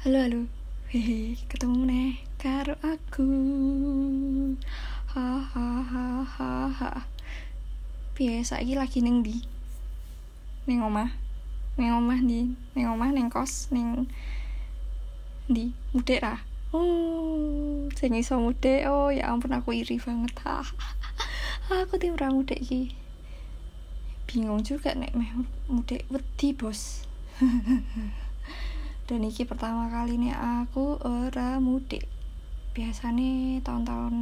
Halo halo Hehe ketemu nih karo aku Ha ha ha ha ha Biasa saiki lagi neng di Neng omah Neng omah di Neng omah neng kos neng di mudik lah Oh, sing iso mudik. Oh, ya ampun aku iri banget. Ha. aku tim ra mudik iki. Bingung juga nek meh mudik wedi, Bos. dan iki pertama kali nih aku ora mudik. Biasanya tahun-tahun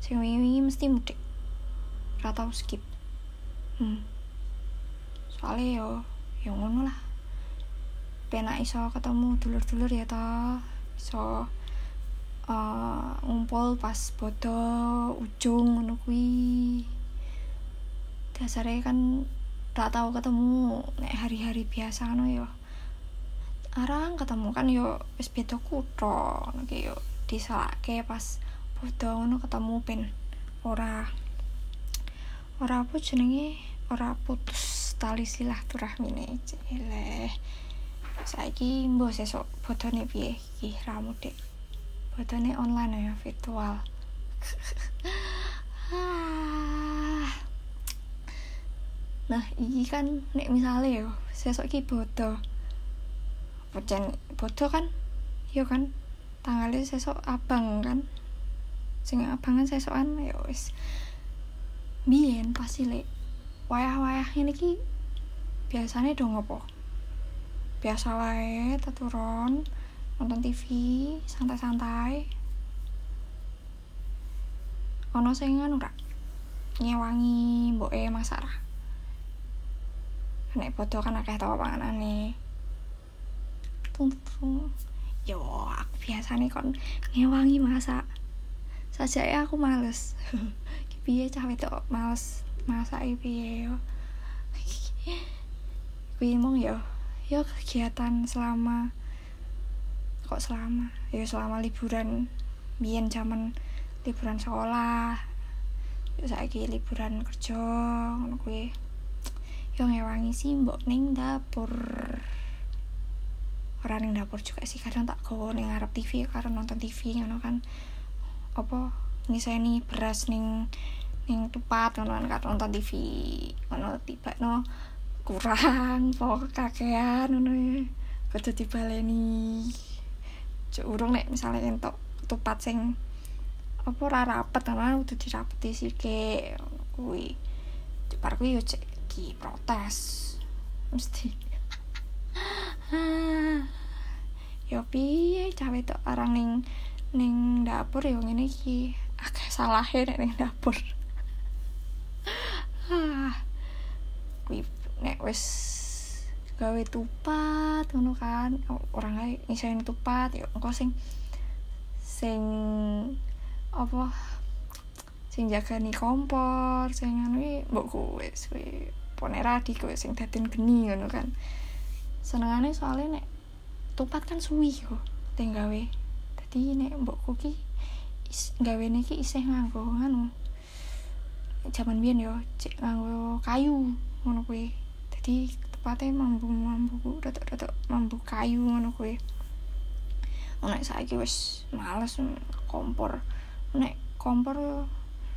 sing wingi mesti mudik. Ora tau skip. Hmm. soalnya yo yo ngono lah. Penak iso ketemu dulur-dulur ya toh. Iso uh, ngumpul pas bodo ujung ngono kuwi. Dasarnya kan tak tahu ketemu nek hari-hari biasa no yo arang ketemu kan yo wis beda kutho iki yo disalake pas padha ngono ketemu pen ora. Ora apa jenenge? Ora putus tali silaturahmine celeh saiki mbok sesuk bodone piye? Iki ramu dek bodone online ya virtual. Nah iki kan nek misale yo sesuk iki bodoh Pancen bodoh kan? Yo kan? Tanggalnya sesok abang kan? Sing abangan sesokan ya wis. Biyen pasti lek wayah-wayah ini ki biasanya dong apa biasa wae turun nonton TV santai-santai. Ono sing anu ora nyewangi mboke masak ra? Nek bodoh kan akeh tau panganane tung yo aku biasa nih kon ngewangi masak. Saja ya aku males. Piye cawe tuh males masak piye yo? Kuwi mong yo? Yo kegiatan selama kok selama? Yo selama liburan. Biyen zaman liburan sekolah. Saiki liburan kerja ngono kuwi. Yo ngewangi sih mbok ning dapur orang yang dapur juga sih. Kadang tak kau ning ngarep TV karena nonton TV ngono kan. Apa nih beras ning ning tupat ngono kan. Nonton TV ngono tiba no kurang pokok kakean ngono ya. Kudu dibaleni. Cuk urung nek misalnya entok tupat sing apa ora rapet ngono kudu dirapeti sike kuwi cepar kuwi yo cek protes. Mesti. Yo piye cawe tok arang ning ning dapur yo ngene iki. Akeh salahe nek ning dapur. Ah kuwi nek wis gawe tupat ngono kan. Orang lain ngisain tupat yo engko sing sing apa sing jaga nih kompor sing anu mbok kowe kuwi ponera di kowe sing daden geni ngono kan. Senengane soalnya nek tupat kan suwi yo gawe. Tadi nek mbokku ki gawe ki isih nganggo anu zaman biyen yo cek nganggo kayu ngono kuwi. Dadi tepatnya mambu mambu rada-rada mambu kayu ngono kuwi. Nek saiki wis males kompor nek kompor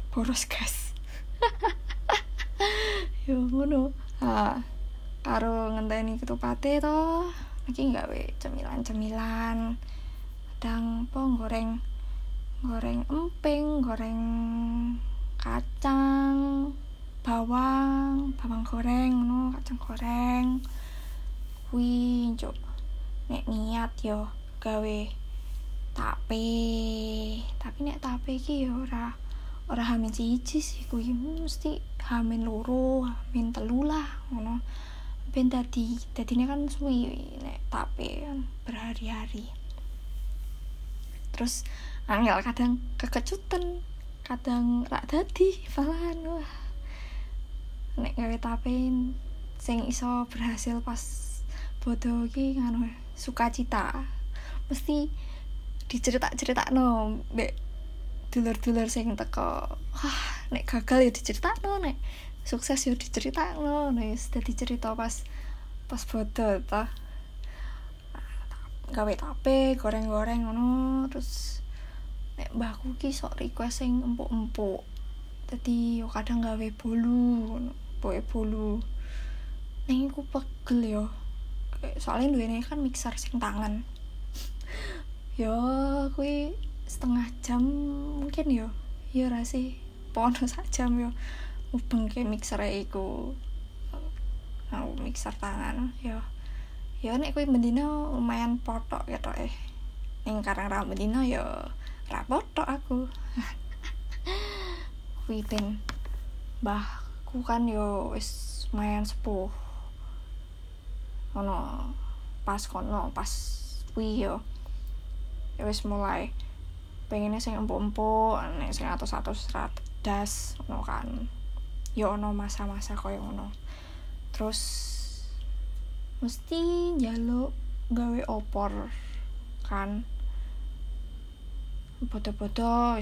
boros gas. Yo ngono. Ah karo ngenteni ketupate to iki gawe cemilan-cemilan. Kadang po goreng goreng emping goreng kacang bawang bawang goreng no kacang goreng. Kuwi cuk nek niat yo gawe tape. Tapi nek tape iki yo ora ora hamin siji sih kuwi. Mesti hamin loro hamin telu lah ngono ben tadi tadinya kan suwi nek tape kan berhari-hari. Terus angel kadang kekecutan kadang rak dadi falan wah. Nek gawe tape sing iso berhasil pas bodoh ki nganu sukacita. Mesti dicerita-cerita no be dulur-dulur sing teko wah nek gagal ya dicerita no nek sukses yo dicerita no wis dadi cerita pas pas foto ta. Gawe tape goreng-goreng ngono terus nek mbahku ki sok request sing empuk-empuk. Dadi yo kadang gawe bolu boe bolu. Ning iku pegel yo. Soalnya duwe kan mixer sing tangan. Yo kui setengah jam mungkin yo. Yo rasi pono sak jam yo. Mubeng ke mixer iku. Mau mixer tangan yo. Yo nek kui mendino lumayan potok gitu eh ning karang ra mendino yo ra aku. Kui ben kan yo wis lumayan sepuh. Ono pas kono pas kui yo. Ya wis mulai pengennya sing empuk-empuk nek sing atus-atus serat das ono kan. Yo ono masa-masa koyo ngono. Terus mesti jaluk gawe opor kan. Bodo-bodo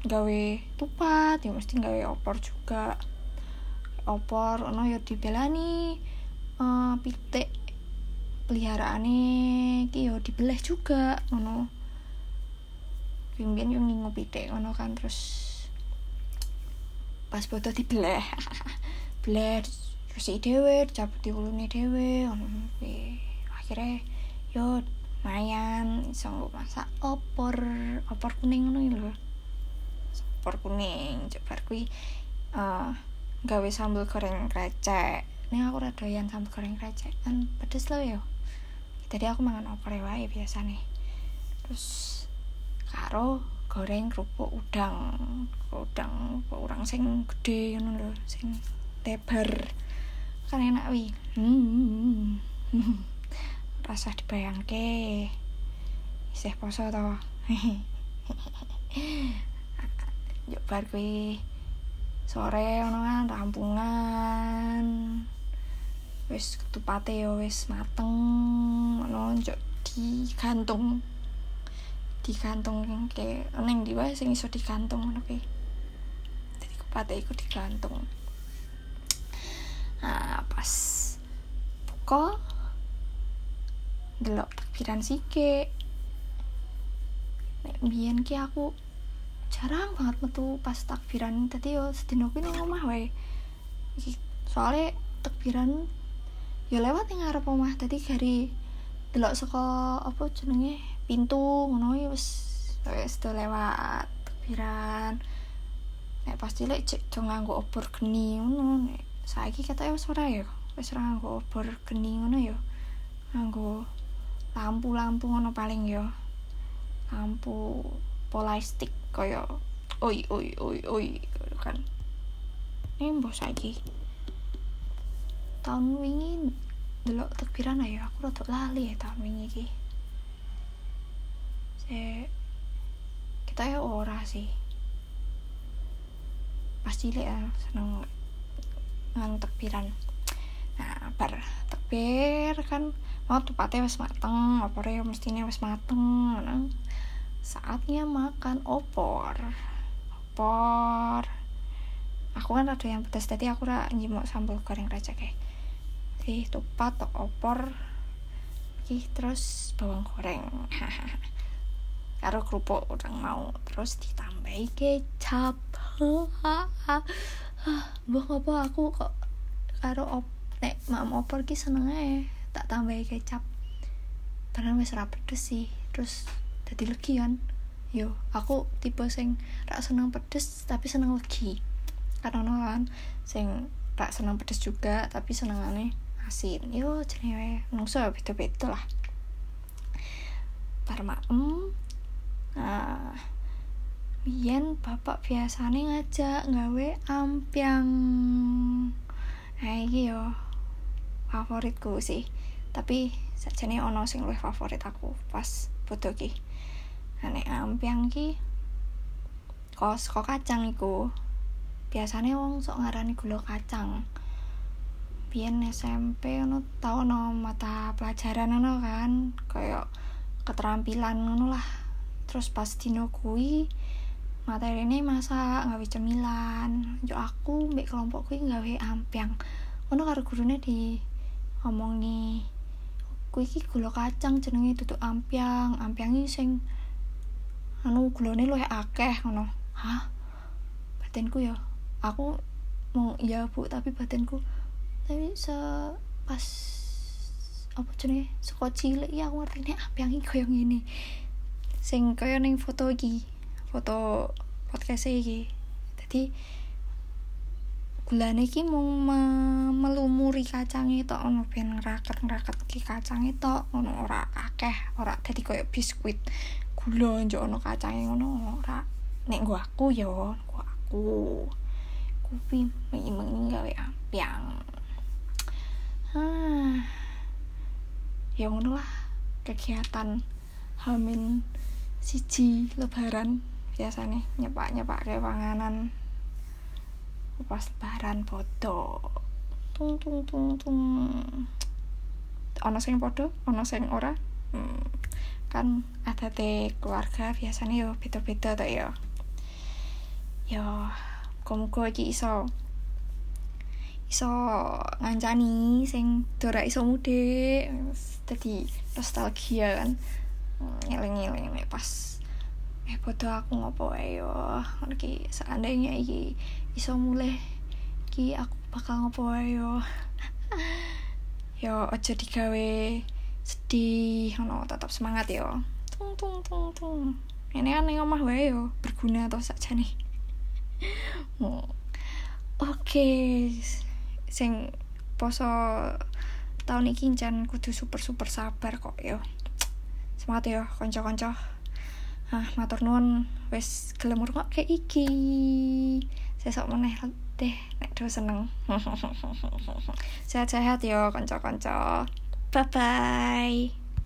gawe tupat ya mesti gawe opor juga. Opor ono ya dibelani uh, pitik peliharaane iki yo dibelah juga ngono bimbing yang ngingu pitik ngono kan terus pas foto dibelah belah terus dewe cabut di ulune dewe ngono. Akhirnya yo lumayan iso masak opor opor kuning ngono lho. Opor kuning coba kui uh, gawe sambal goreng krecek. Ini aku rada doyan sambal goreng krecek kan pedes loh yo. Jadi aku mangan opor wae biasa nih terus karo goreng kerupuk udang. Udang orang sing gede ngono lho sing lebar. Kan enak wi. Hmm. rasa dibayangke. Isih poso to. Yuk bar kuwi sore ngono kan rampungan. Wis ketupate ya wis mateng. Ngono njok digantung digantung ke neng di wae sing iso digantung ngono kuwi. Dadi kupate iku digantung nah pas buka delok takbiran sike nek biyen ki aku jarang banget metu pas takbiran tadi yo sedino kuwi nang omah wae. Soalnya takbiran ya lewat yang ngarep omah tadi gari delok saka apa jenenge pintu ngono ya wis. Wis lewat takbiran nek pas cilik cek do nganggo obor geni ngono. Nek saiki kata wis ora ya. Wis ora nganggo obor geni ngono ya. Nganggo lampu-lampu ngono paling yo lampu polistik kaya oi oi oi oi kan. Ini mbok saiki. Tahun wingi delok takbiran ayo aku rada lali ya tahun wingi iki se kita ya ora sih. Pasti cilik ya seneng ngang takbiran nah bar takbir kan mau oh, tepatnya wis mateng ya mestinya wis mateng nah, saatnya makan opor. Opor. Aku kan ada yang pedas tadi aku rak nyimok sambal goreng recek kayak sih tupat opor. Oke, terus bawang goreng karo kerupuk udah mau. Terus ditambahi kecap. Mbah apa aku kok karo op nek mam opor ki seneng ae tak tambahi kecap. Wis ora pedes sih. Terus jadi legi kan? Yo aku tipe sing rak seneng pedes tapi seneng legi. Karena kan? Sing rak seneng pedes juga tapi seneng aneh asin. Yo jenenge nungso beda-beda lah. Bar maem nah Biyen bapak biasanya ngajak gawe ampiang. Nah iki yo favoritku sih. Tapi sajane ono sing luwih favorit aku pas foto ki nek ampiang ki kos kok kacang iku. Biasanya wong sok ngarani gula kacang. Biyen SMP ono tau ono mata pelajaran ono kan kayak keterampilan ngono lah terus pas dino kui materi ini masa gawe cemilan. Jo aku mbek kelompok kui gawe ampiang ono karo gurune di ngomong nih kuwi iki gula kacang jenenge tutuk ampiang ampiang iki sing anu gulane luwih akeh ngono. Hah? Batinku ya? Aku mau iya bu tapi batinku tapi se pas apa jenenge saka cilik ya aku ngerti ampiang iki koyo ngene sing kaya ning foto iki foto podcast iki. Dadi gulane iki me melumuri kacange tok ono ben ngeraket-ngeraket ki kacange tok ngono ora akeh ora dadi koyo biskuit gula njo ono kacange ngono ora. Nek gua aku ya gua aku. Kupi mengi gawe ampiang. Ah ya ngono lah kegiatan hamin siji lebaran biasanya nyepak nyepak kayak panganan pas lebaran foto tung tung tung tung. Ono sing podo ono sing ora. Hmm, kan ada teh keluarga biasanya yo beda beda tuh yo. Yo muga iki iso iso ngancani sing dora iso mudik. Dadi nostalgia kan ngeling-ngeling pas eh foto aku ngopo ayo iki seandainya iki iso mulai ki aku bakal ngopo yo. Yo aja digawe sedih ono tetap semangat yo. Tung tung tung tung. Ini kan yang omah wae yo berguna atau saja nih oke okay. sing poso tahun ini jan kudu super super sabar kok yo semangat yo konco-konco ah matur nuwun. Wis gelem kayak iki. Sesok meneh deh nek do seneng. Sehat-sehat yo kanca-kanca. Bye bye